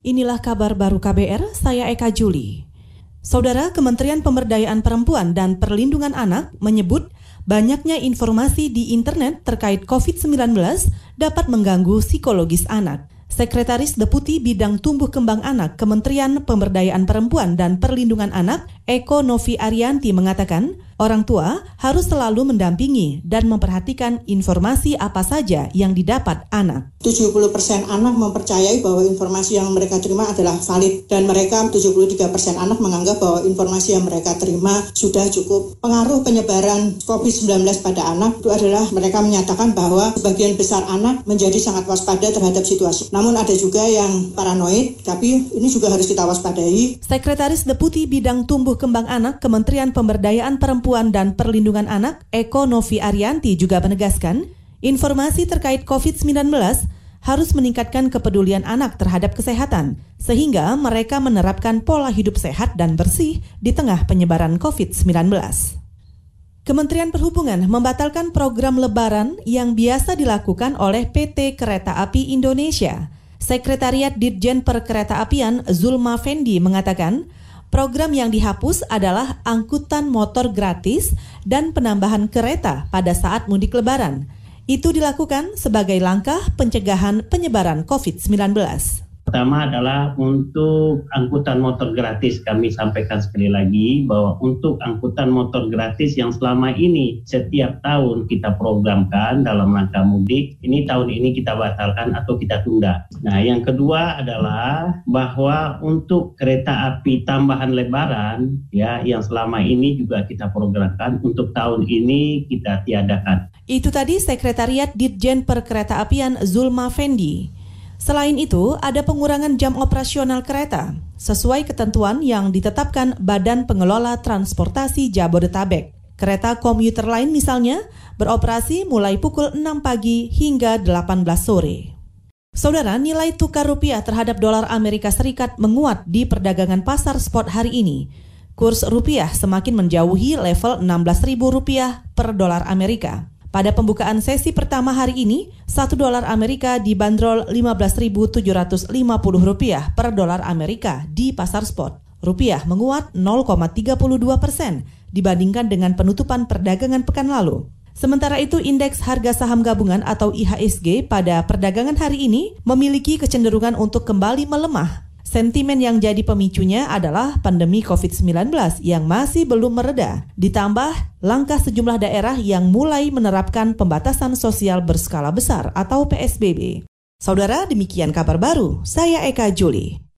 Inilah kabar baru KBR, saya Eka Juli. Saudara Kementerian Pemberdayaan Perempuan dan Perlindungan Anak menyebut banyaknya informasi di internet terkait COVID-19 dapat mengganggu psikologis anak. Sekretaris Deputi Bidang Tumbuh Kembang Anak Kementerian Pemberdayaan Perempuan dan Perlindungan Anak, Eko Novi Arianti mengatakan, Orang tua harus selalu mendampingi dan memperhatikan informasi apa saja yang didapat anak. 70% anak mempercayai bahwa informasi yang mereka terima adalah valid dan mereka 73% anak menganggap bahwa informasi yang mereka terima sudah cukup. Pengaruh penyebaran COVID-19 pada anak itu adalah mereka menyatakan bahwa sebagian besar anak menjadi sangat waspada terhadap situasi. Namun ada juga yang paranoid, tapi ini juga harus kita waspadai. Sekretaris Deputi Bidang Tumbuh Kembang Anak Kementerian Pemberdayaan Perempuan Perempuan dan Perlindungan Anak, Eko Novi Arianti juga menegaskan, informasi terkait COVID-19 harus meningkatkan kepedulian anak terhadap kesehatan, sehingga mereka menerapkan pola hidup sehat dan bersih di tengah penyebaran COVID-19. Kementerian Perhubungan membatalkan program lebaran yang biasa dilakukan oleh PT Kereta Api Indonesia. Sekretariat Ditjen Perkereta Apian Zulma Fendi mengatakan, Program yang dihapus adalah angkutan motor gratis dan penambahan kereta pada saat mudik lebaran. Itu dilakukan sebagai langkah pencegahan penyebaran COVID-19. Pertama adalah untuk angkutan motor gratis. Kami sampaikan sekali lagi bahwa untuk angkutan motor gratis yang selama ini setiap tahun kita programkan dalam rangka mudik, ini tahun ini kita batalkan atau kita tunda. Nah, yang kedua adalah bahwa untuk kereta api tambahan lebaran ya yang selama ini juga kita programkan untuk tahun ini kita tiadakan. Itu tadi Sekretariat Ditjen Perkereta Apian Zulma Fendi. Selain itu, ada pengurangan jam operasional kereta sesuai ketentuan yang ditetapkan Badan Pengelola Transportasi Jabodetabek. Kereta komuter lain misalnya beroperasi mulai pukul 6 pagi hingga 18 sore. Saudara, nilai tukar rupiah terhadap dolar Amerika Serikat menguat di perdagangan pasar spot hari ini. Kurs rupiah semakin menjauhi level 16.000 rupiah per dolar Amerika. Pada pembukaan sesi pertama hari ini, 1 dolar Amerika dibanderol 15.750 rupiah per dolar Amerika di pasar spot. Rupiah menguat 0,32 persen dibandingkan dengan penutupan perdagangan pekan lalu. Sementara itu, indeks harga saham gabungan atau IHSG pada perdagangan hari ini memiliki kecenderungan untuk kembali melemah Sentimen yang jadi pemicunya adalah pandemi COVID-19 yang masih belum mereda, ditambah langkah sejumlah daerah yang mulai menerapkan pembatasan sosial berskala besar atau PSBB. Saudara, demikian kabar baru. Saya Eka Juli.